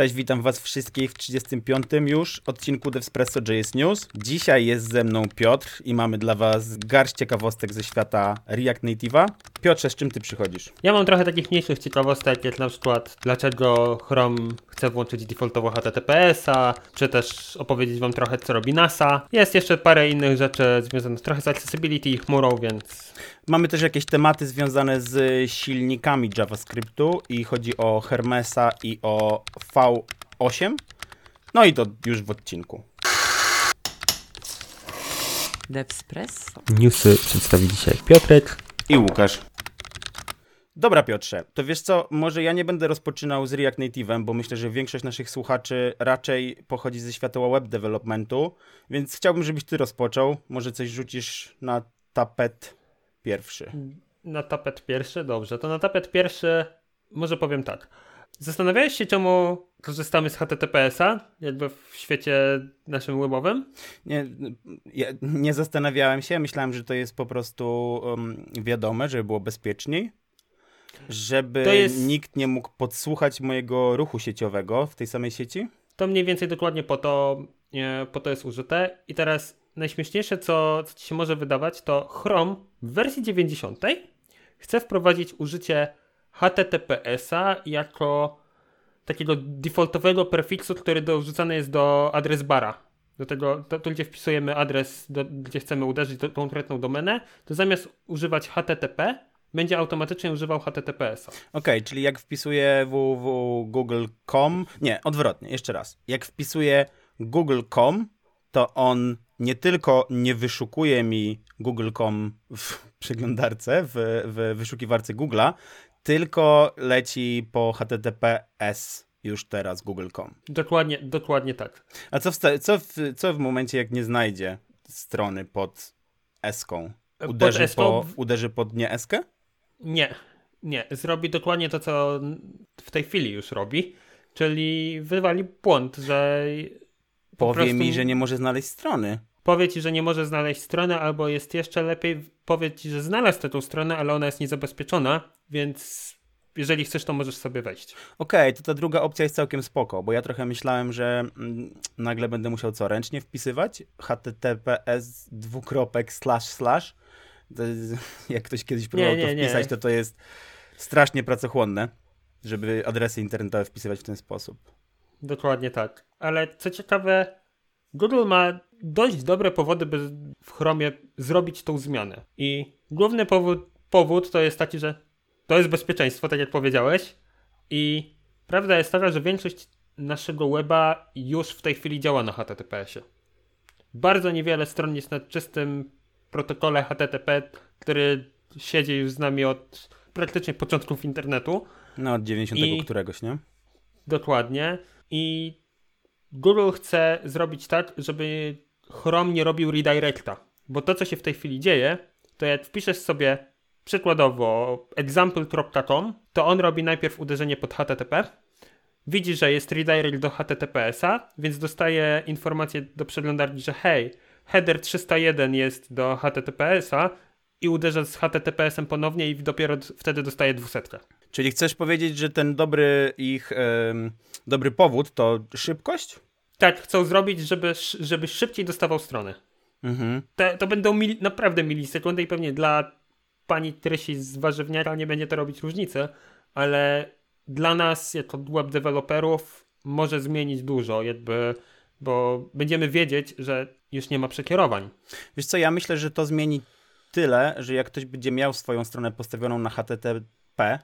Cześć, witam was wszystkich w 35. już odcinku Devspresso JS News. Dzisiaj jest ze mną Piotr i mamy dla was garść ciekawostek ze świata React Native'a. Piotrze, z czym ty przychodzisz? Ja mam trochę takich mniejszych ciekawostek, jak na przykład dlaczego Chrome chce włączyć defaultowo HTTPS-a, czy też opowiedzieć wam trochę co robi NASA. Jest jeszcze parę innych rzeczy związanych trochę z accessibility i chmurą, więc... Mamy też jakieś tematy związane z silnikami JavaScriptu i chodzi o Hermesa i o V8. No i to już w odcinku. Devspresso. Newsy przedstawi dzisiaj Piotrek. I Łukasz. Dobra Piotrze, to wiesz co, może ja nie będę rozpoczynał z React Native'em, bo myślę, że większość naszych słuchaczy raczej pochodzi ze świata web developmentu, więc chciałbym, żebyś ty rozpoczął. Może coś rzucisz na tapet pierwszy. Na tapet pierwszy? Dobrze, to na tapet pierwszy może powiem tak. Zastanawiałeś się, czemu korzystamy z HTTPS-a, jakby w świecie naszym webowym? Nie, ja nie zastanawiałem się, myślałem, że to jest po prostu um, wiadome, żeby było bezpieczniej, żeby jest... nikt nie mógł podsłuchać mojego ruchu sieciowego w tej samej sieci. To mniej więcej dokładnie po to, nie, po to jest użyte. I teraz najśmieszniejsze, co, co ci się może wydawać, to Chrome w wersji 90 chce wprowadzić użycie HTTPS-a jako takiego defaultowego prefiksu, który dorzucany jest do adres bara. Do tego, to, to gdzie wpisujemy adres, do, gdzie chcemy uderzyć do, konkretną domenę, to zamiast używać HTTP, będzie automatycznie używał HTTPS-a. Okej, okay, czyli jak wpisuję www.google.com, nie, odwrotnie, jeszcze raz. Jak wpisuję google.com, to on nie tylko nie wyszukuje mi google.com w przeglądarce, w, w wyszukiwarce Google'a, tylko leci po HTTPS już teraz google.com. Dokładnie, dokładnie tak. A co w, co, w, co w momencie, jak nie znajdzie strony pod eską? Uderzy, pod, eską? Po, uderzy pod nie eskę? Nie, nie. Zrobi dokładnie to, co w tej chwili już robi, czyli wywali błąd, że Powie prostu... mi, że nie może znaleźć strony powie ci, że nie może znaleźć strony, albo jest jeszcze lepiej, powie ci, że znalazł tę stronę, ale ona jest niezabezpieczona, więc jeżeli chcesz, to możesz sobie wejść. Okej, okay, to ta druga opcja jest całkiem spoko, bo ja trochę myślałem, że mm, nagle będę musiał co, ręcznie wpisywać? https dwukropek slash slash? jak ktoś kiedyś próbował nie, nie, to wpisać, nie. to to jest strasznie pracochłonne, żeby adresy internetowe wpisywać w ten sposób. Dokładnie tak. Ale co ciekawe, Google ma dość dobre powody, by w Chromie zrobić tą zmianę. I główny powód, powód to jest taki, że to jest bezpieczeństwo, tak jak powiedziałeś. I prawda jest taka, że większość naszego weba już w tej chwili działa na HTTPS-ie. Bardzo niewiele stron jest na czystym protokole HTTP, który siedzi już z nami od praktycznie początków internetu. No, od 90 I... któregoś, nie? Dokładnie. I Google chce zrobić tak, żeby Chrome nie robił redirecta. Bo to, co się w tej chwili dzieje, to jak wpiszesz sobie przykładowo example.com, to on robi najpierw uderzenie pod HTTP, widzi, że jest redirect do HTTPS-a, więc dostaje informację do przeglądarki, że hej, header 301 jest do HTTPS-a i uderza z HTTPS-em ponownie i dopiero wtedy dostaje 200. Czyli chcesz powiedzieć, że ten dobry ich dobry powód to szybkość? Tak, chcą zrobić, żeby, żeby szybciej dostawał strony. Mhm. To, to będą mil, naprawdę milisekundy i pewnie dla pani Trysi z warzywniaka nie będzie to robić różnicy, ale dla nas, jako web deweloperów, może zmienić dużo, jakby, bo będziemy wiedzieć, że już nie ma przekierowań. Wiesz co, ja myślę, że to zmieni tyle, że jak ktoś będzie miał swoją stronę postawioną na HTTP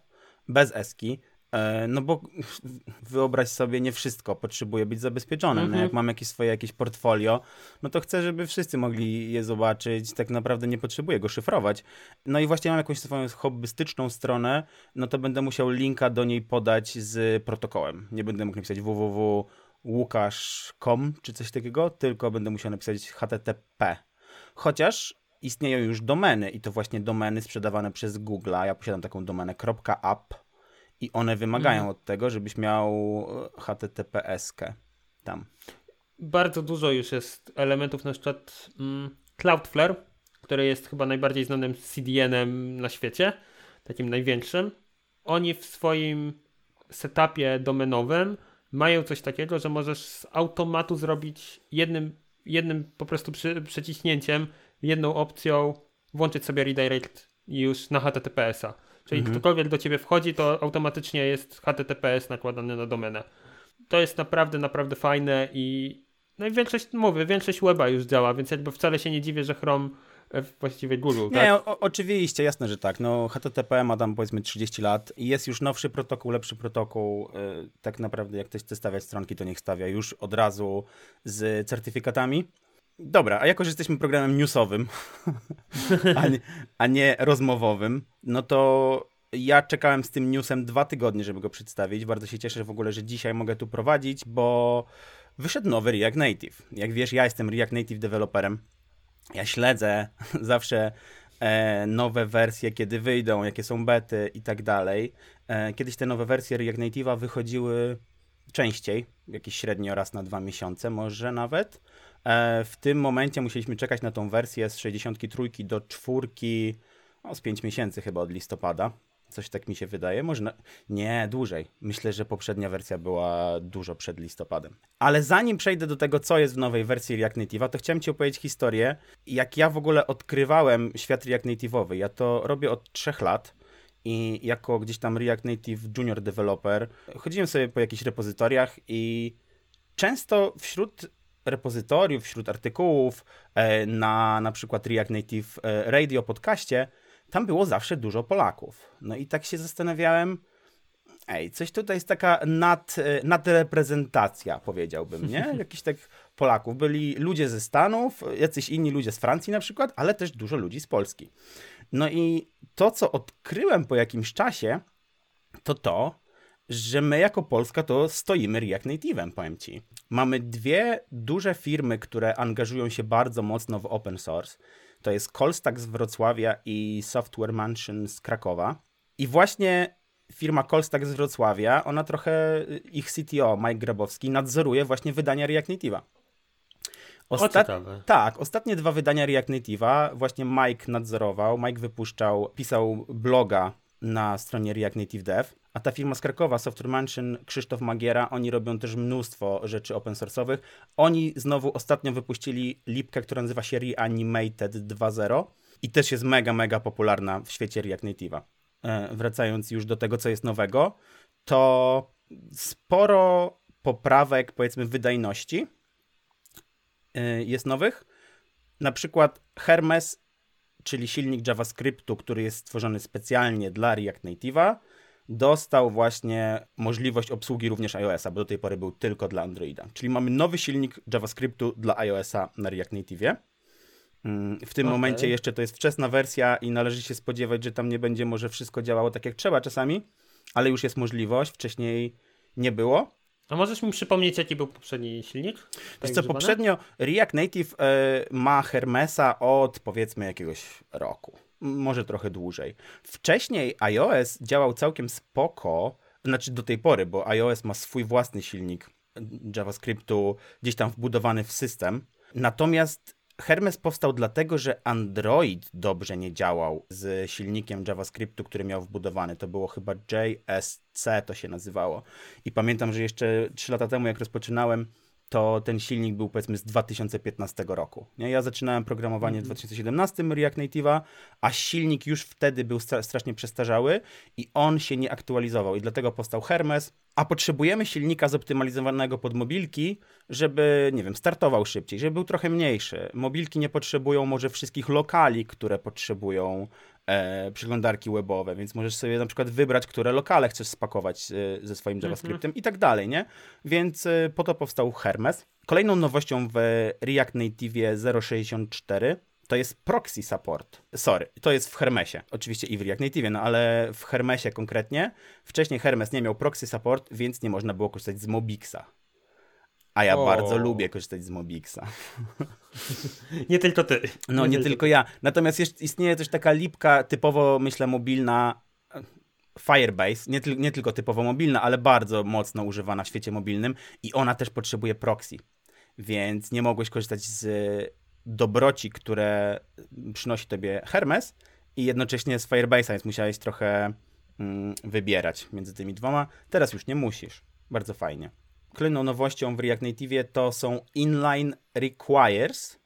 bez eski, E, no bo wyobraź sobie, nie wszystko potrzebuje być zabezpieczone. No jak mhm. mam jakieś swoje jakieś portfolio, no to chcę, żeby wszyscy mogli je zobaczyć. Tak naprawdę nie potrzebuję go szyfrować. No i właśnie mam jakąś swoją hobbystyczną stronę, no to będę musiał linka do niej podać z protokołem. Nie będę mógł napisać www.łukasz.com czy coś takiego, tylko będę musiał napisać http. Chociaż istnieją już domeny i to właśnie domeny sprzedawane przez Google. Ja posiadam taką domenę .app i one wymagają mhm. od tego, żebyś miał e, HTTPS-kę tam. Bardzo dużo już jest elementów, na przykład mm, Cloudflare, który jest chyba najbardziej znanym CDN-em na świecie, takim największym. Oni w swoim setupie domenowym mają coś takiego, że możesz z automatu zrobić jednym, jednym po prostu przy, przyciśnięciem, jedną opcją włączyć sobie redirect już na HTTPS-a. Czyli Mhm. ktokolwiek do ciebie wchodzi, to automatycznie jest HTTPS nakładany na domenę. To jest naprawdę, naprawdę fajne i no i większość, mówię, większość weba już działa, więc jakby wcale się nie dziwię, że Chrome e, właściwie Google, Nie, tak? o, oczywiście, jasne, że tak. No, HTTP ma tam powiedzmy 30 lat i jest już nowszy protokół, lepszy protokół. Yy, tak naprawdę, jak ktoś chce stawiać stronki, to niech stawia już od razu z certyfikatami. Dobra, a jako, że jesteśmy programem newsowym, a, nie, a nie rozmowowym, no to ja czekałem z tym newsem dwa tygodnie, żeby go przedstawić. Bardzo się cieszę w ogóle, że dzisiaj mogę tu prowadzić, bo wyszedł nowy React Native. Jak wiesz, ja jestem React Native deweloperem. Ja śledzę zawsze e, nowe wersje, kiedy wyjdą, jakie są bety i tak dalej. E, kiedyś te nowe wersje React Native'a wychodziły częściej, jakieś średnio raz na dwa miesiące, może nawet. E, w tym momencie musieliśmy czekać na tą wersję z 63 do 4, no, z 5 miesięcy chyba od listopada. Coś tak mi się wydaje. Może na... nie, dłużej. Myślę, że poprzednia wersja była dużo przed listopadem. Ale zanim przejdę do tego, co jest w nowej wersji React Native'a, to chciałem Ci opowiedzieć historię, jak ja w ogóle odkrywałem świat React Native'owy. Ja to robię od trzech lat i jako gdzieś tam React Native Junior Developer chodziłem sobie po jakichś repozytoriach i często wśród repozytoriów, wśród artykułów e, na na przykład React Native e, Radio podcaście, tam było zawsze dużo Polaków. No i tak się zastanawiałem, ej, coś tutaj jest taka nad, e, nadreprezentacja, powiedziałbym, nie? Jakiś tak Polaków. Byli ludzie ze Stanów, jacyś inni ludzie z Francji na przykład, ale też dużo ludzi z Polski. No i to, co odkryłem po jakimś czasie, to to, że my jako Polska to stoimy React Native'em, powiem ci. Mamy dwie duże firmy, które angażują się bardzo mocno w open source. To jest Colstack z Wrocławia i Software Mansion z Krakowa. I właśnie firma Colstack z Wrocławia, ona trochę, ich CTO Mike Grabowski nadzoruje właśnie wydania React Native'a. O, Osta- ciekawe. tak, ostatnie dwa wydania React Native'a właśnie Mike nadzorował. Mike wypuszczał, pisał bloga na stronie React Native Dev, a ta firma z Krakowa, Software Mansion, Krzysztof Magiera, oni robią też mnóstwo rzeczy open source'owych. Oni znowu ostatnio wypuścili lipkę, która nazywa się Reanimated 2.0 i też jest mega, mega popularna w świecie React Native'a. E, wracając już do tego, co jest nowego, to sporo poprawek, powiedzmy, wydajności y, jest nowych. Na przykład Hermes, czyli silnik JavaScriptu, który jest stworzony specjalnie dla React Native'a, dostał właśnie możliwość obsługi również iOS-a, bo do tej pory był tylko dla Androida. Czyli mamy nowy silnik JavaScriptu dla iOS-a na React Native'ie. Mm, W tym Okej. momencie jeszcze to jest wczesna wersja i należy się spodziewać, że tam nie będzie może wszystko działało tak jak trzeba czasami, ale już jest możliwość, wcześniej nie było. A możesz mi przypomnieć, jaki był poprzedni silnik? Tak Wiesz co, używany? poprzednio React Native e, ma Hermesa od powiedzmy jakiegoś roku, może trochę dłużej. Wcześniej iOS działał całkiem spoko, znaczy do tej pory, bo iOS ma swój własny silnik JavaScriptu gdzieś tam wbudowany w system. Natomiast Hermes powstał dlatego, że Android dobrze nie działał z silnikiem JavaScriptu, który miał wbudowany. To było chyba JSC to się nazywało. I pamiętam, że jeszcze 3 lata temu, jak rozpoczynałem, to ten silnik był powiedzmy z 2015 roku. Nie? Ja zaczynałem programowanie w 2017 React Native'a, a silnik już wtedy był stra- strasznie przestarzały i on się nie aktualizował i dlatego powstał Hermes, a potrzebujemy silnika zoptymalizowanego pod mobilki, żeby, nie wiem, startował szybciej, żeby był trochę mniejszy. Mobilki nie potrzebują może wszystkich lokali, które potrzebują e, przeglądarki webowe, więc możesz sobie na przykład wybrać, które lokale chcesz spakować e, ze swoim JavaScriptem i tak dalej, nie? Więc e, po to powstał Hermes. Kolejną nowością w React Native 0.64 to jest proxy support. Sorry, to jest w Hermesie. Oczywiście i w React Native, no ale w Hermesie konkretnie. Wcześniej Hermes nie miał proxy support, więc nie można było korzystać z Mobixa. A ja O. bardzo lubię korzystać z Mobixa. Nie tylko ty. No nie tylko ja. Natomiast jest, istnieje też taka lipka typowo, myślę, mobilna e, Firebase, nie, nie tylko typowo mobilna, ale bardzo mocno używana w świecie mobilnym i ona też potrzebuje proxy. Więc nie mogłeś korzystać z dobroci, które przynosi tobie Hermes i jednocześnie z Firebase'a, więc musiałeś trochę mm, wybierać między tymi dwoma. Teraz już nie musisz. Bardzo fajnie. Klynną nowością w React Native to są inline requires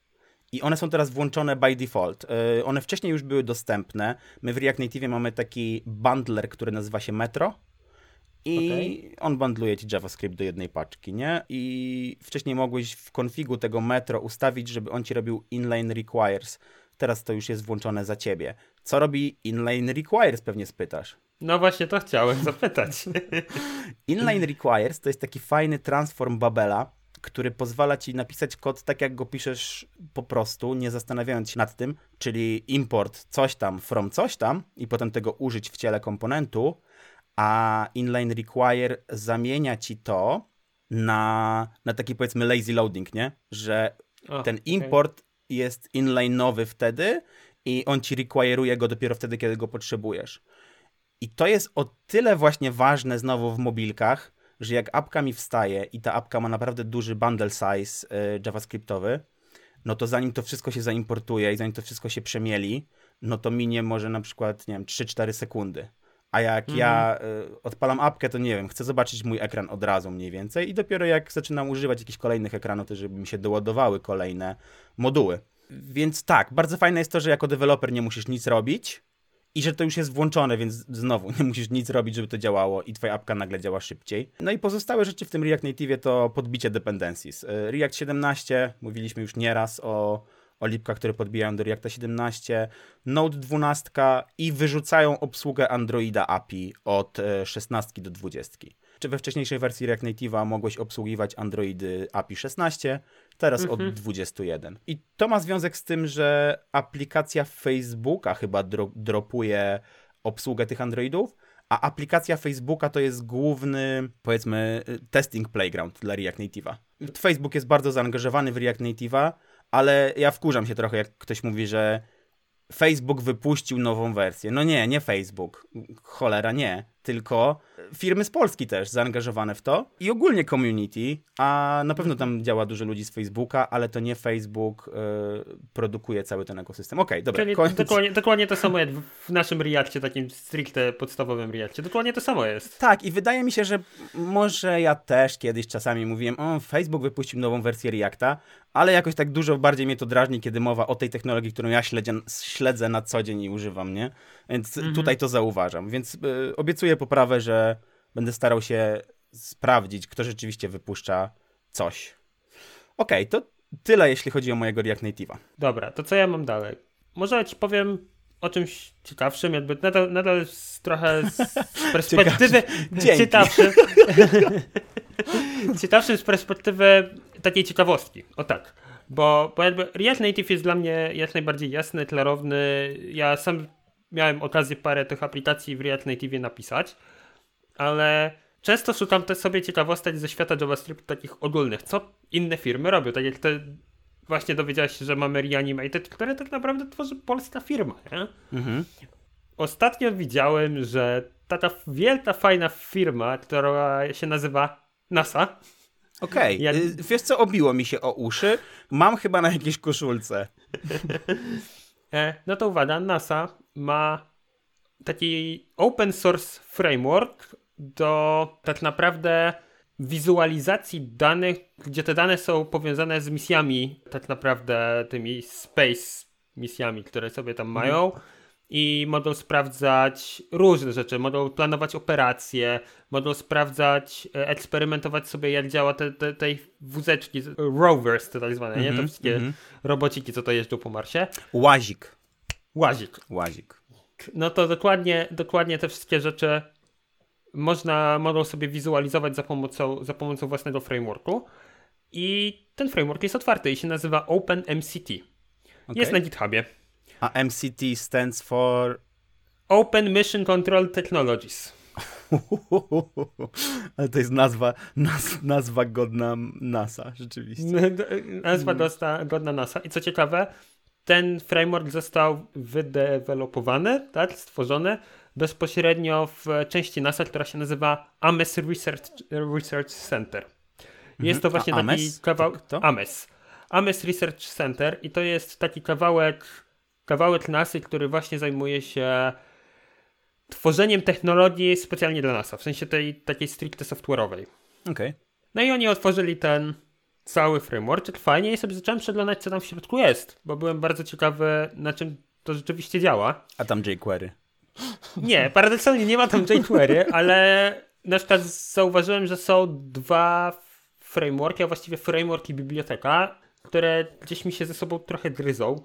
i one są teraz włączone by default. Yy, one wcześniej już były dostępne. My w React Native mamy taki bundler, który nazywa się Metro. I on bundluje ci JavaScript do jednej paczki, nie? I wcześniej mogłeś w konfigu tego Metro ustawić, żeby on ci robił inline requires. Teraz to już jest włączone za ciebie. Co robi inline requires, pewnie spytasz. No właśnie to chciałem zapytać. Inline requires to jest taki fajny transform Babela, który pozwala ci napisać kod tak, jak go piszesz po prostu, nie zastanawiając się nad tym, czyli import coś tam from coś tam i potem tego użyć w ciele komponentu, a inline require zamienia ci to na, na taki powiedzmy lazy loading, nie? Że ten import jest inline'owy wtedy i on ci require'uje go dopiero wtedy, kiedy go potrzebujesz. I to jest o tyle właśnie ważne znowu w mobilkach, że jak apka mi wstaje i ta apka ma naprawdę duży bundle size y, javascriptowy, no to zanim to wszystko się zaimportuje i zanim to wszystko się przemieli, no to minie może na przykład, nie wiem, 3-4 sekundy. A jak ja y, odpalam apkę, to nie wiem, chcę zobaczyć mój ekran od razu mniej więcej i dopiero jak zaczynam używać jakichś kolejnych ekranów, to żeby mi się doładowały kolejne moduły. Więc tak, bardzo fajne jest to, że jako deweloper nie musisz nic robić i że to już jest włączone, więc znowu nie musisz nic robić, żeby to działało i twoja apka nagle działa szybciej. No i pozostałe rzeczy w tym React Native to podbicie dependencies. Y, React 17, mówiliśmy już nieraz o, o lipkach, które podbijają do Reacta 17, Node 12 i wyrzucają obsługę Androida API od e, 16 do 20. Czy we wcześniejszej wersji React Native'a mogłeś obsługiwać Androidy API 16, teraz od 21. I to ma związek z tym, że aplikacja Facebooka chyba dro dropuje obsługę tych Androidów, a aplikacja Facebooka to jest główny, powiedzmy, testing playground dla React Native'a. Facebook jest bardzo zaangażowany w React Native'a, ale ja wkurzam się trochę, jak ktoś mówi, że Facebook wypuścił nową wersję. No nie, nie Facebook. Cholera nie. Tylko firmy z Polski też zaangażowane w to i ogólnie community, a na pewno tam działa dużo ludzi z Facebooka, ale to nie Facebook y, produkuje cały ten ekosystem. Okej, dobra. Czyli koniec. dokładnie, dokładnie to samo jak w- naszym Reakcie, takim stricte podstawowym Reakcie. Dokładnie to samo jest. Tak, i wydaje mi się, że może ja też kiedyś czasami mówiłem, o, Facebook wypuścił nową wersję Reacta, ale jakoś tak dużo bardziej mnie to drażni, kiedy mowa o tej technologii, którą ja śledzę, śledzę na co dzień i używam, nie? Więc tutaj to zauważam. Więc y, obiecuję poprawę, że będę starał się sprawdzić, kto rzeczywiście wypuszcza coś. Okej, to tyle, jeśli chodzi o mojego React Native'a. Dobra, to co ja mam dalej? Może ci powiem o czymś ciekawszym, jakby nadal, nadal z, trochę z perspektywy ciekawszym. ciekawszym z perspektywy takiej ciekawostki. O tak. Bo, bo jakby React Native jest dla mnie jak najbardziej jasny, klarowny. Ja sam miałem okazję parę tych aplikacji w React Native napisać, ale często szukam też sobie ciekawostek ze świata JavaScript takich ogólnych. Co inne firmy robią? Tak jak te właśnie dowiedziałeś się, że mamy Reanimated, które tak naprawdę tworzy polska firma, nie? Mhm. Ostatnio widziałem, że taka wielka, fajna firma, która się nazywa NASA, Okej, Jak- y, wiesz co, obiło mi się o uszy, mam chyba na jakiejś koszulce. e, no to uwaga, NASA ma taki open source framework do tak naprawdę wizualizacji danych, gdzie te dane są powiązane z misjami, tak naprawdę tymi space misjami, które sobie tam mają. I mogą sprawdzać różne rzeczy, mogą planować operacje, mogą sprawdzać, e, eksperymentować sobie, jak działa te, te, tej wózeczki, rovers te tak zwane, nie? To wszystkie robociki, co to jeżdżą po Marsie. Łazik. Łazik. Łazik. No to dokładnie, dokładnie te wszystkie rzeczy można, mogą sobie wizualizować za pomocą, za pomocą własnego frameworku. I ten framework jest otwarty i się nazywa OpenMCT. Jest na GitHubie. A MCT stands for... Open Mission Control Technologies. Ale to jest nazwa, naz, nazwa godna NASA, rzeczywiście. Nazwa dosta, godna NASA. I co ciekawe, ten framework został wydewelopowany, tak, stworzony bezpośrednio w części NASA, która się nazywa AMES Research, Research Center. Jest to A właśnie taki AMES? kawałek. To? AMES. AMES Research Center i to jest taki kawałek, kawałek NASA, który właśnie zajmuje się tworzeniem technologii specjalnie dla NASA, w sensie tej takiej stricte software'owej. Okej. No i oni otworzyli ten cały framework. Fajnie i sobie zacząłem przeglądać, co tam w środku jest, bo byłem bardzo ciekawy, na czym to rzeczywiście działa. A tam jQuery. Nie, paradoksalnie nie ma tam jQuery, ale na przykład zauważyłem, że są dwa frameworki, a właściwie framework i biblioteka, które gdzieś mi się ze sobą trochę gryzą.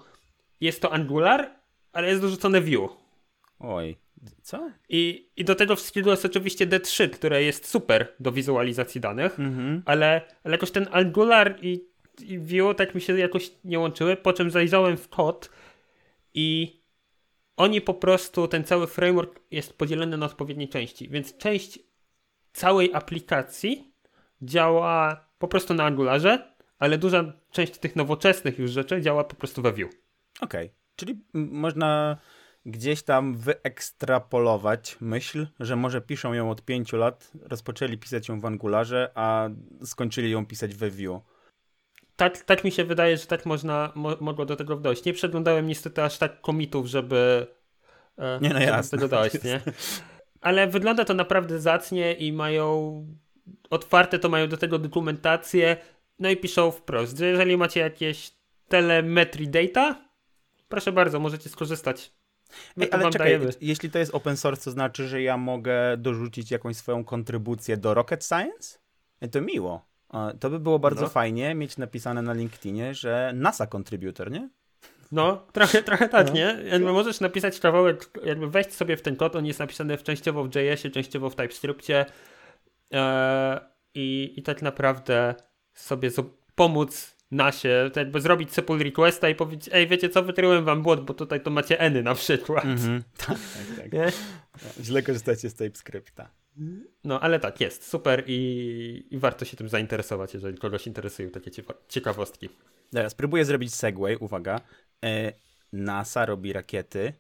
Jest to Angular, ale jest dorzucone Vue. Oj, co? I, I do tego wszystkiego jest oczywiście D3, które jest super do wizualizacji danych, Mhm. ale, ale jakoś ten Angular i, i Vue tak mi się jakoś nie łączyły, po czym zajrzałem w kod i oni po prostu, ten cały framework jest podzielony na odpowiednie części, więc część całej aplikacji działa po prostu na Angularze, ale duża część tych nowoczesnych już rzeczy działa po prostu we Vue. Okej, czyli m- można gdzieś tam wyekstrapolować myśl, że może piszą ją od pięciu lat, rozpoczęli pisać ją w Angularze, a skończyli ją pisać we Vue. Tak, tak mi się wydaje, że tak można, mo, mogło do tego dojść. Nie przeglądałem niestety aż tak komitów, żeby, e, Nie, no żeby jasne. do tego dojść, nie? Ale wygląda to naprawdę zacnie i mają otwarte to mają do tego dokumentację, no i piszą wprost, że jeżeli macie jakieś telemetry data, proszę bardzo, możecie skorzystać. Ej, ale czekaj, dajemy. jeśli to jest open source, to znaczy, że ja mogę dorzucić jakąś swoją kontrybucję do Rocket Science? To miło. To by było bardzo No. fajnie mieć napisane na LinkedInie, że NASA contributor, nie? No, trochę, trochę tak, No. nie? Jakby możesz napisać kawałek, jakby wejść sobie w ten kod, on jest napisany w częściowo w JS-ie, częściowo w TypeScriptie e, i, i tak naprawdę sobie zo- pomóc nasie, to jakby zrobić sobie pull requesta i powiedzieć, ej, wiecie co, wytryłem wam błąd, bo tutaj to macie eny na przykład. Mhm. tak, tak, tak. Nie? Źle korzystacie z TypeScripta. No, ale tak, jest, super i, i warto się tym zainteresować, jeżeli kogoś interesują takie cieka- ciekawostki. Dobra, spróbuję zrobić segway, uwaga. E, NASA robi rakiety,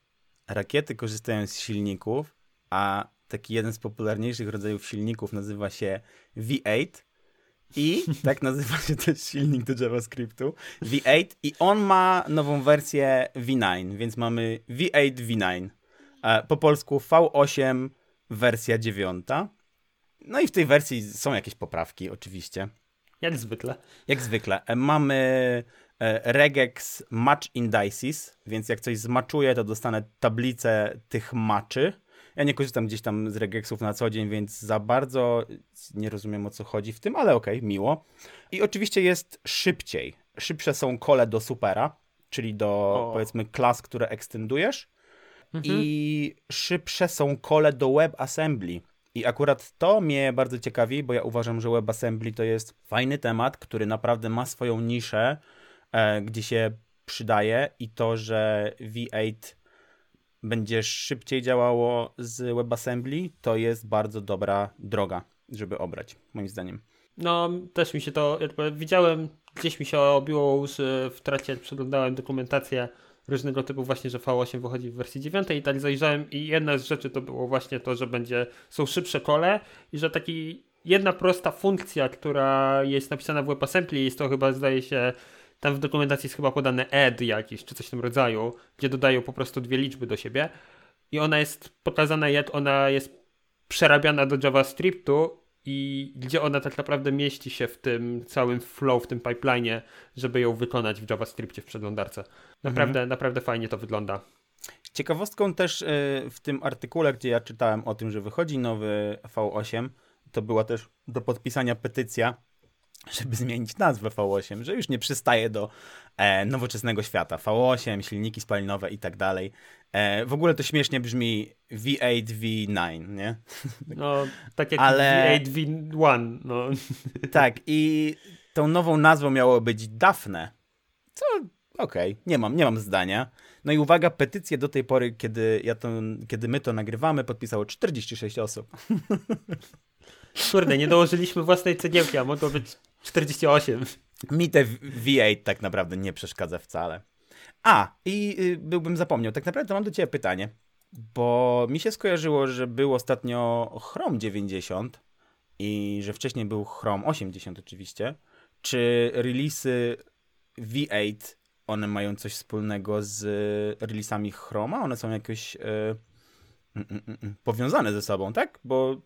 rakiety korzystają z silników, a taki jeden z popularniejszych rodzajów silników nazywa się V8 i tak nazywa się też silnik do JavaScriptu, V8 i on ma nową wersję V9, więc mamy V8 V9. E, po polsku V8 wersja 9. No i w tej wersji są jakieś poprawki oczywiście. Jak zwykle. Jak zwykle. E, Mamy e, regex match indices, więc jak coś zmaczuję, to dostanę tablicę tych maczy. Ja nie korzystam gdzieś tam z regexów na co dzień, więc za bardzo nie rozumiem o co chodzi w tym, ale okej, miło. I oczywiście jest szybciej. Szybsze są kole do supera, czyli do O. powiedzmy klas, które ekstendujesz. Mhm. I szybsze są kole do WebAssembly. I akurat to mnie bardzo ciekawi, bo ja uważam, że WebAssembly to jest fajny temat, który naprawdę ma swoją niszę, e, gdzie się przydaje i to, że V8 będzie szybciej działało z WebAssembly, to jest bardzo dobra droga, żeby obrać, moim zdaniem. No, też mi się to, widziałem, gdzieś mi się obiło uszy w trakcie, jak przeglądałem dokumentację różnego typu właśnie, że V8 wychodzi w wersji 9 i tak zajrzałem i jedna z rzeczy to było właśnie to, że będzie, są szybsze kole i że taki jedna prosta funkcja, która jest napisana w WebAssembly, jest to chyba zdaje się, tam w dokumentacji jest chyba podane add jakiś, czy coś w tym rodzaju, gdzie dodają po prostu dwie liczby do siebie i ona jest pokazana jak ona jest przerabiana do JavaScriptu i gdzie ona tak naprawdę mieści się w tym całym flow, w tym pipeline'ie, żeby ją wykonać w JavaScriptie w przeglądarce. Naprawdę, naprawdę fajnie to wygląda. Ciekawostką też y, w tym artykule, gdzie ja czytałem o tym, że wychodzi nowy V8, to była też do podpisania petycja, żeby zmienić nazwę V8, że już nie przystaje do e, nowoczesnego świata. V8, silniki spalinowe i tak dalej. E, w ogóle to śmiesznie brzmi V8, V9, nie? No, tak jak Ale- V8, V1, no. Tak, i tą nową nazwą miało być Daphne. Co, okej, nie mam, nie mam zdania. No i uwaga, petycję do tej pory, kiedy, ja to, kiedy my to nagrywamy, podpisało 46 osób. Kurde, nie dołożyliśmy własnej cegiełki, a mogło być 48. Mi te V- V8 tak naprawdę nie przeszkadza wcale. A, i y, byłbym zapomniał, tak naprawdę mam do ciebie pytanie, bo mi się skojarzyło, że był ostatnio Chrome 90 i że wcześniej był Chrome 80 oczywiście. Czy releasy V8, one mają coś wspólnego z releasami Chroma? One są jakoś y, mm, mm, mm, powiązane ze sobą, tak? Bo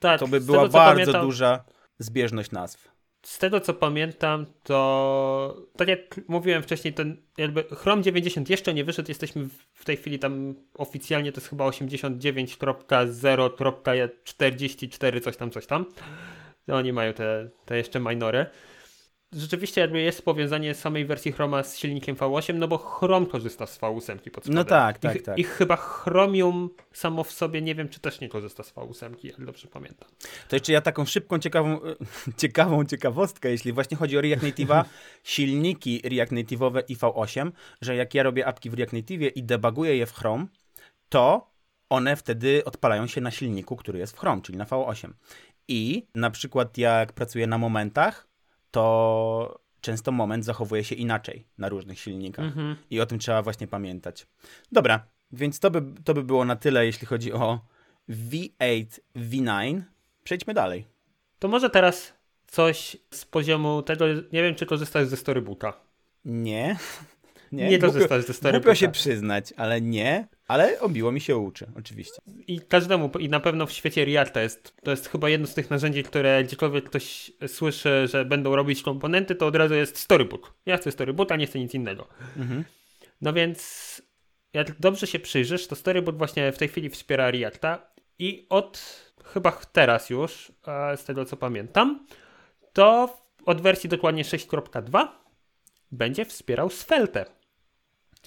Tak, to by była tego, bardzo pamiętam, duża zbieżność nazw. Z tego co pamiętam, to tak jak mówiłem wcześniej, ten jakby Chrome 90 jeszcze nie wyszedł, jesteśmy w tej chwili tam oficjalnie to jest chyba 89.0.44 coś tam, coś tam. Oni mają te, te jeszcze minory rzeczywiście jakby jest powiązanie samej wersji Chroma z silnikiem V8, no bo Chrome korzysta z V8 pod spodem. No tak, tak, ich, tak. Ich chyba Chromium samo w sobie, nie wiem, czy też nie korzysta z V8, jak dobrze pamiętam. To jeszcze ja taką szybką, ciekawą, ciekawą ciekawostkę, jeśli właśnie chodzi o React Native'a, silniki React Native'owe i V8, że jak ja robię apki w React Native i debuguję je w Chrome, to one wtedy odpalają się na silniku, który jest w Chrome, czyli na V8. I na przykład jak pracuję na momentach, to często moment zachowuje się inaczej na różnych silnikach. Mhm. I o tym trzeba właśnie pamiętać. Dobra, więc to by, to by było na tyle, jeśli chodzi o V8, V9. Przejdźmy dalej. To może teraz coś z poziomu tego, nie wiem czy korzystasz ze Storyboota. Nie. Nie, nie korzystasz ze Storyboota. Głupio się przyznać, ale nie. Ale obiło mi się uczy, oczywiście. I każdemu, i na pewno w świecie Reacta jest, to jest chyba jedno z tych narzędzi, które gdziekolwiek ktoś słyszy, że będą robić komponenty, to od razu jest storybook. Ja chcę storyboota, nie chcę nic innego. Mhm. No więc jak dobrze się przyjrzysz, to storybook właśnie w tej chwili wspiera Reacta i od chyba teraz już, z tego co pamiętam, to od wersji dokładnie 6.2 będzie wspierał Svelte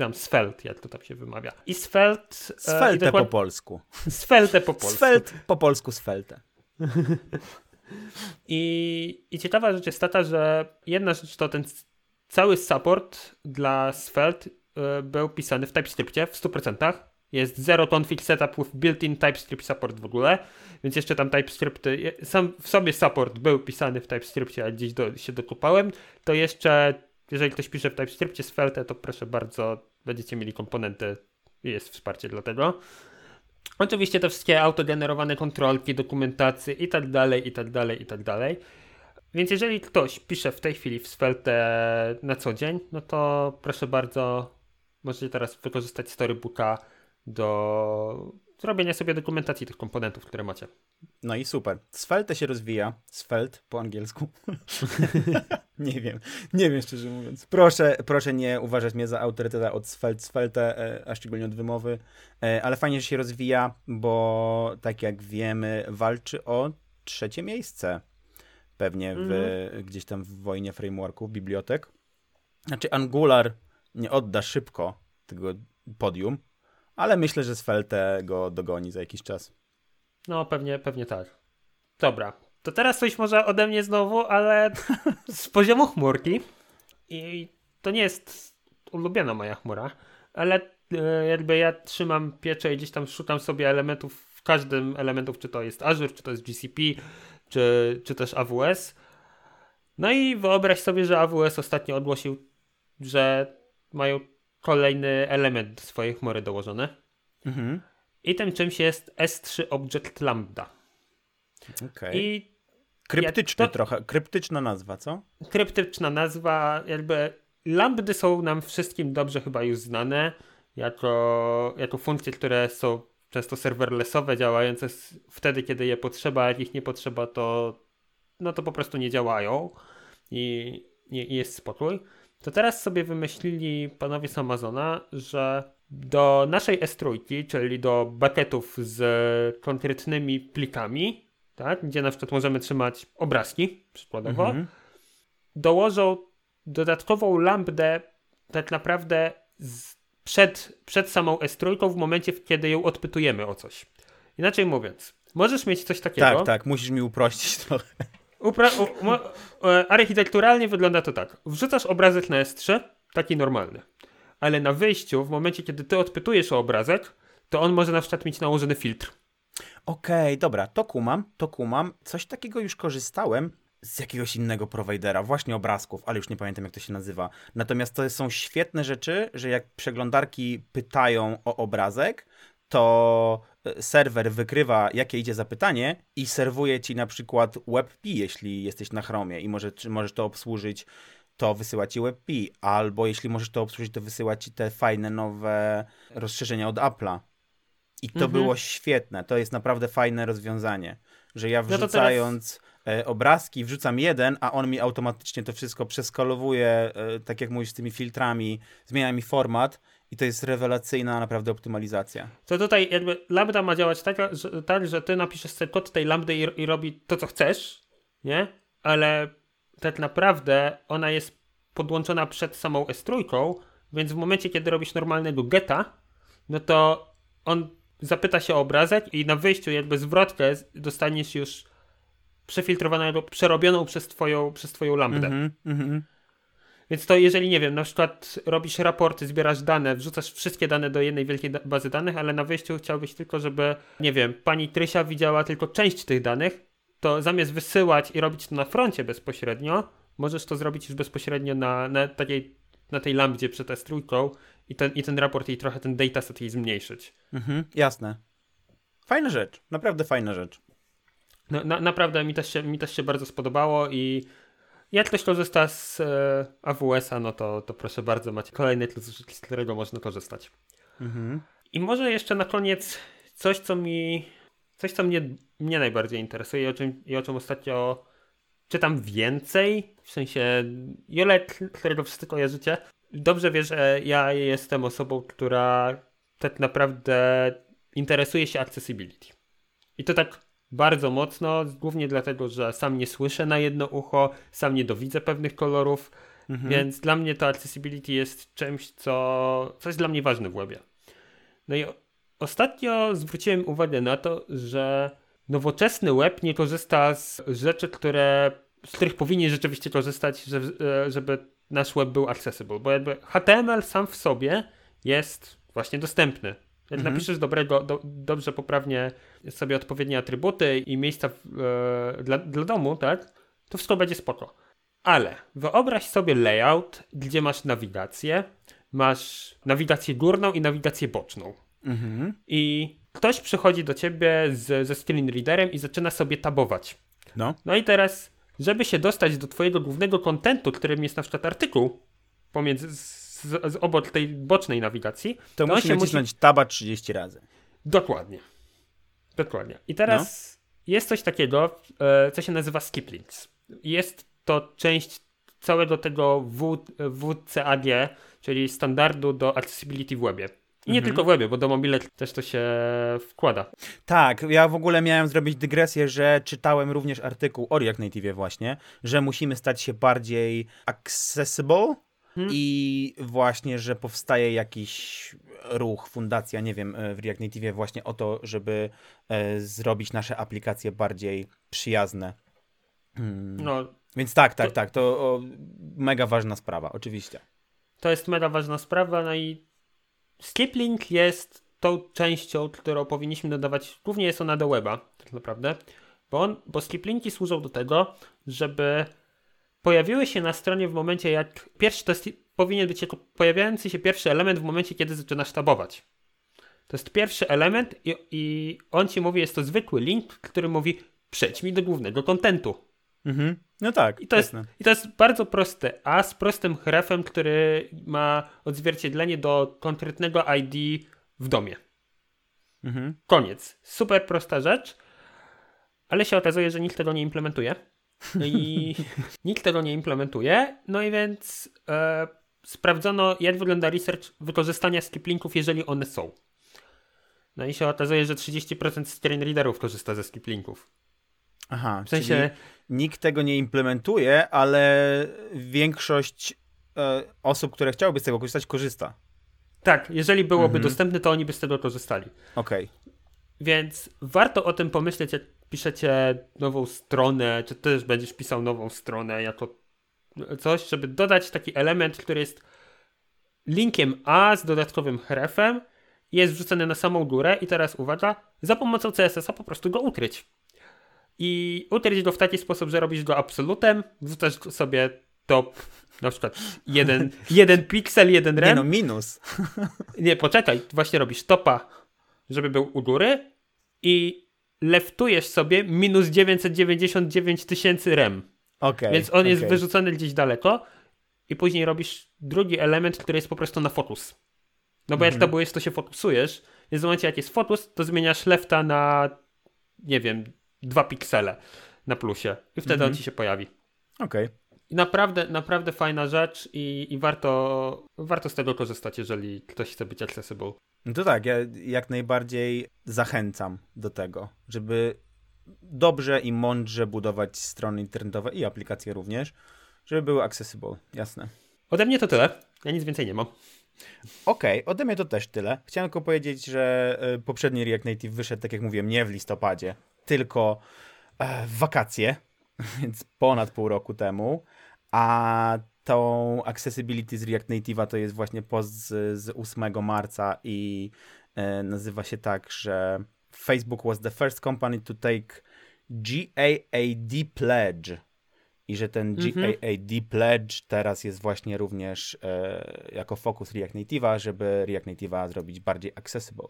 tam Svelte, jak to tam się wymawia. I Svelte... Svelte e, po polsku. Svelte po polsku. Svelte po polsku Svelte. I, I ciekawa rzecz jest taka, że jedna rzecz to ten cały support dla Svelte był pisany w TypeScriptie w 100%. Jest zero config setup with built-in TypeScript support w ogóle, więc jeszcze tam TypeScript, sam w sobie support był pisany w TypeScriptie, a gdzieś do, się dokupałem, to jeszcze jeżeli ktoś pisze w TypeScriptie z Svelte, to proszę bardzo, będziecie mieli komponenty i jest wsparcie dla tego. Oczywiście te wszystkie autogenerowane kontrolki, dokumentacje i tak dalej, i tak dalej, i tak dalej. Więc jeżeli ktoś pisze w tej chwili w Svelte na co dzień, no to proszę bardzo, możecie teraz wykorzystać Storybooka do zrobienia sobie dokumentacji tych komponentów, które macie. No i super. Svelte się rozwija. Svelte po angielsku. nie wiem. Nie wiem, szczerze mówiąc. Proszę, proszę nie uważać mnie za autoryteta od Svelte, Svelte, a szczególnie od wymowy. E, ale fajnie, że się rozwija, bo tak jak wiemy, walczy o trzecie miejsce. Pewnie w, mm. gdzieś tam w wojnie frameworków, bibliotek. Znaczy Angular nie odda szybko tego podium, ale myślę, że Svelte go dogoni za jakiś czas. No, pewnie, pewnie tak. Dobra, to teraz coś może ode mnie znowu, ale z poziomu chmurki. I to nie jest ulubiona moja chmura, ale e, jakby ja trzymam pieczę i gdzieś tam szukam sobie elementów w każdym elementów, czy to jest Azure, czy to jest GCP, czy, czy też AWS. No i wyobraź sobie, że AWS ostatnio ogłosił, że mają kolejny element do swojej chmury dołożony. Mhm. I tym czymś jest S3 Object Lambda. Okay. I Kryptyczny to... trochę, kryptyczna nazwa, co? Kryptyczna nazwa, jakby lambdy są nam wszystkim dobrze chyba już znane, jako, jako funkcje, które są często serverlessowe, działające wtedy, kiedy je potrzeba, jak ich nie potrzeba, to no to po prostu nie działają i, i, i jest spokój to teraz sobie wymyślili panowie z Amazona, że do naszej S3, czyli do bucketów z konkretnymi plikami, tak, gdzie na przykład możemy trzymać obrazki, przykładowo, mhm. dołożą dodatkową lambdę tak naprawdę z, przed, przed samą S3 w momencie, kiedy ją odpytujemy o coś. Inaczej mówiąc, możesz mieć coś takiego. Tak, tak, musisz mi uprościć trochę. Upra e, architekturalnie wygląda to tak. Wrzucasz obrazek na S3, taki normalny. Ale na wyjściu, w momencie, kiedy ty odpytujesz o obrazek, to on może na przykład mieć nałożony filtr. Okej, okay, dobra, to kumam, to kumam. Coś takiego już korzystałem z jakiegoś innego prowajdera, właśnie obrazków, ale już nie pamiętam jak to się nazywa. Natomiast to są świetne rzeczy, że jak przeglądarki pytają o obrazek, to e, serwer wykrywa, jakie idzie zapytanie i serwuje ci na przykład WebP, jeśli jesteś na Chromie i może, możesz to obsłużyć, to wysyła ci WebP, albo jeśli możesz to obsłużyć, to wysyła ci te fajne nowe rozszerzenia od Apple'a. I to mhm. było świetne, to jest naprawdę fajne rozwiązanie, że ja wrzucając no e, obrazki, wrzucam jeden, a on mi automatycznie to wszystko przeskalowuje, e, tak jak mówisz, z tymi filtrami, zmienia mi format i to jest rewelacyjna naprawdę optymalizacja. To tutaj jakby lambda ma działać tak, że, tak, że ty napiszesz sobie kod tej lambdy i, i robi to, co chcesz, nie? Ale tak naprawdę ona jest podłączona przed samą S3, więc w momencie, kiedy robisz normalnego geta, no to on zapyta się o obrazek i na wyjściu jakby zwrotkę dostaniesz już przefiltrowaną, przerobioną przez twoją, przez twoją lambdę. Mhm, mhm. Więc to jeżeli, nie wiem, na przykład robisz raporty, zbierasz dane, wrzucasz wszystkie dane do jednej wielkiej bazy danych, ale na wyjściu chciałbyś tylko, żeby, nie wiem, pani Trysia widziała tylko część tych danych, to zamiast wysyłać i robić to na froncie bezpośrednio, możesz to zrobić już bezpośrednio na, na takiej, na tej lambdzie przed S3 i ten, i ten raport i trochę ten dataset jej zmniejszyć. Mhm, jasne. Fajna rzecz, naprawdę fajna rzecz. No, na, naprawdę mi też, się, mi też się bardzo spodobało i jak ktoś korzysta z e, AWS-a, no to, to proszę bardzo, macie kolejny tool, z którego można korzystać. Mhm. I może jeszcze na koniec coś, co mi, coś, co mnie, mnie najbardziej interesuje i o czym, i o czym ostatnio czytam więcej, w sensie Jolet, którego wszyscy kojarzycie, dobrze wie, że ja jestem osobą, która tak naprawdę interesuje się accessibility. I to tak bardzo mocno, głównie dlatego, że sam nie słyszę na jedno ucho, sam nie dowidzę pewnych kolorów, Mhm. więc dla mnie to accessibility jest czymś, co, co jest dla mnie ważne w webie. No i ostatnio zwróciłem uwagę na to, że nowoczesny web nie korzysta z rzeczy, które, z których powinien rzeczywiście korzystać, żeby, żeby nasz web był accessible, bo jakby HTML sam w sobie jest właśnie dostępny. Jak Mhm. napiszesz dobrego, do, dobrze, poprawnie sobie odpowiednie atrybuty i miejsca w, e, dla, dla domu, tak, to wszystko będzie spoko. Ale wyobraź sobie layout, gdzie masz nawigację, masz nawigację górną i nawigację boczną. Mhm. I ktoś przychodzi do ciebie z, ze screen readerem i zaczyna sobie tabować. No. No i teraz, żeby się dostać do twojego głównego kontentu, którym jest na przykład artykuł pomiędzy z, z obok tej bocznej nawigacji, To on musi nacisnąć taba 30 razy. Dokładnie. Dokładnie. I teraz jest coś takiego, e, co się nazywa skip links. Jest to część całego tego w, WCAG, czyli standardu do accessibility w webie. I nie tylko w webie, bo do mobile też to się wkłada. Tak, ja w ogóle miałem zrobić dygresję, że czytałem również artykuł o React Native właśnie, że musimy stać się bardziej accessible Hmm. i właśnie, że powstaje jakiś ruch, fundacja, nie wiem, e, w React Native właśnie o to, żeby e, zrobić nasze aplikacje bardziej przyjazne. Hmm. No, Więc tak, tak, To- tak, to o, mega ważna sprawa, oczywiście. to jest mega ważna sprawa, no i skip link jest tą częścią, którą powinniśmy dodawać, głównie jest ona do weba, tak naprawdę, bo, on, bo skip linki służą do tego, żeby pojawiły się na stronie w momencie jak, pierwszy to jest, powinien być jako pojawiający się pierwszy element w momencie, kiedy zaczynasz tabować. To jest pierwszy element i, i on ci mówi, jest to zwykły link, który mówi przejdź mi do głównego kontentu. Mhm. No tak, I to, jest. I to jest bardzo prosty A z prostym hrefem, który ma odzwierciedlenie do konkretnego ID w domie. Mhm. Koniec. Super prosta rzecz, ale się okazuje, że nikt tego nie implementuje. I nikt tego nie implementuje. No i więc e, sprawdzono, jak wygląda research wykorzystania skip linków, jeżeli one są. No i się okazuje, że 30% screen readerów korzysta ze skip linków. Aha, W sensie, czyli nikt tego nie implementuje, ale większość e, osób, które chciałyby z tego korzystać, korzysta. tak, jeżeli byłoby Mhm. dostępne, to oni by z tego korzystali. Okej. Więc warto o tym pomyśleć, jak piszecie nową stronę, czy też będziesz pisał nową stronę jako coś, żeby dodać taki element, który jest linkiem A z dodatkowym hrefem, jest wrzucony na samą górę i teraz uwaga, za pomocą CSS-a po prostu go ukryć. I ukryć go w taki sposób, że robisz go absolutem, wrzucasz sobie top na przykład jeden, jeden piksel, jeden Nie rem. no, minus. Nie, poczekaj, właśnie robisz topa, żeby był u góry i leftujesz sobie minus 999 tysięcy rem. Okej. Więc on jest okej. wyrzucony gdzieś daleko i później robisz drugi element, który jest po prostu na focus. No bo jak Mhm. to jest, to się fokusujesz, więc w momencie jak jest focus, to zmieniasz lefta na nie wiem, dwa piksele. na plusie i wtedy Mhm. on ci się pojawi. Okej. I naprawdę, naprawdę fajna rzecz i, i warto, warto z tego korzystać, jeżeli ktoś chce być accessible. No to tak, ja jak najbardziej zachęcam do tego, żeby dobrze i mądrze budować strony internetowe i aplikacje również, żeby były accessible, jasne. Ode mnie to tyle. Ja nic więcej nie mam. Okej, ode mnie to też tyle. Chciałem tylko powiedzieć, że y, poprzedni React Native wyszedł, tak jak mówiłem, nie w listopadzie, tylko e, w wakacje, więc ponad pół roku temu, a tą accessibility z React Native'a to jest właśnie post z, z 8 marca i e, nazywa się tak, że Facebook was the first company to take GAAD pledge i że ten Mhm. GAAD pledge teraz jest właśnie również e, jako fokus React Native'a, żeby React Native'a zrobić bardziej accessible.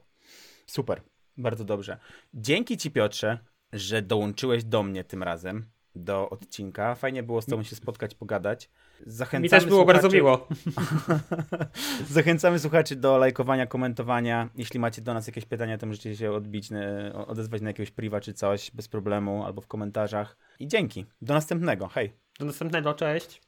Super, bardzo dobrze. Dzięki Ci Piotrze, że dołączyłeś do mnie tym razem do odcinka. Fajnie było z Tobą się spotkać, pogadać. Zachęcamy Mi też było słuchaczy... bardzo miło. Zachęcamy słuchaczy do lajkowania, komentowania. Jeśli macie do nas jakieś pytania, to możecie się odbić, odezwać na jakiegoś priwa czy coś bez problemu albo w komentarzach. I dzięki. Do następnego. Hej. Do następnego, cześć.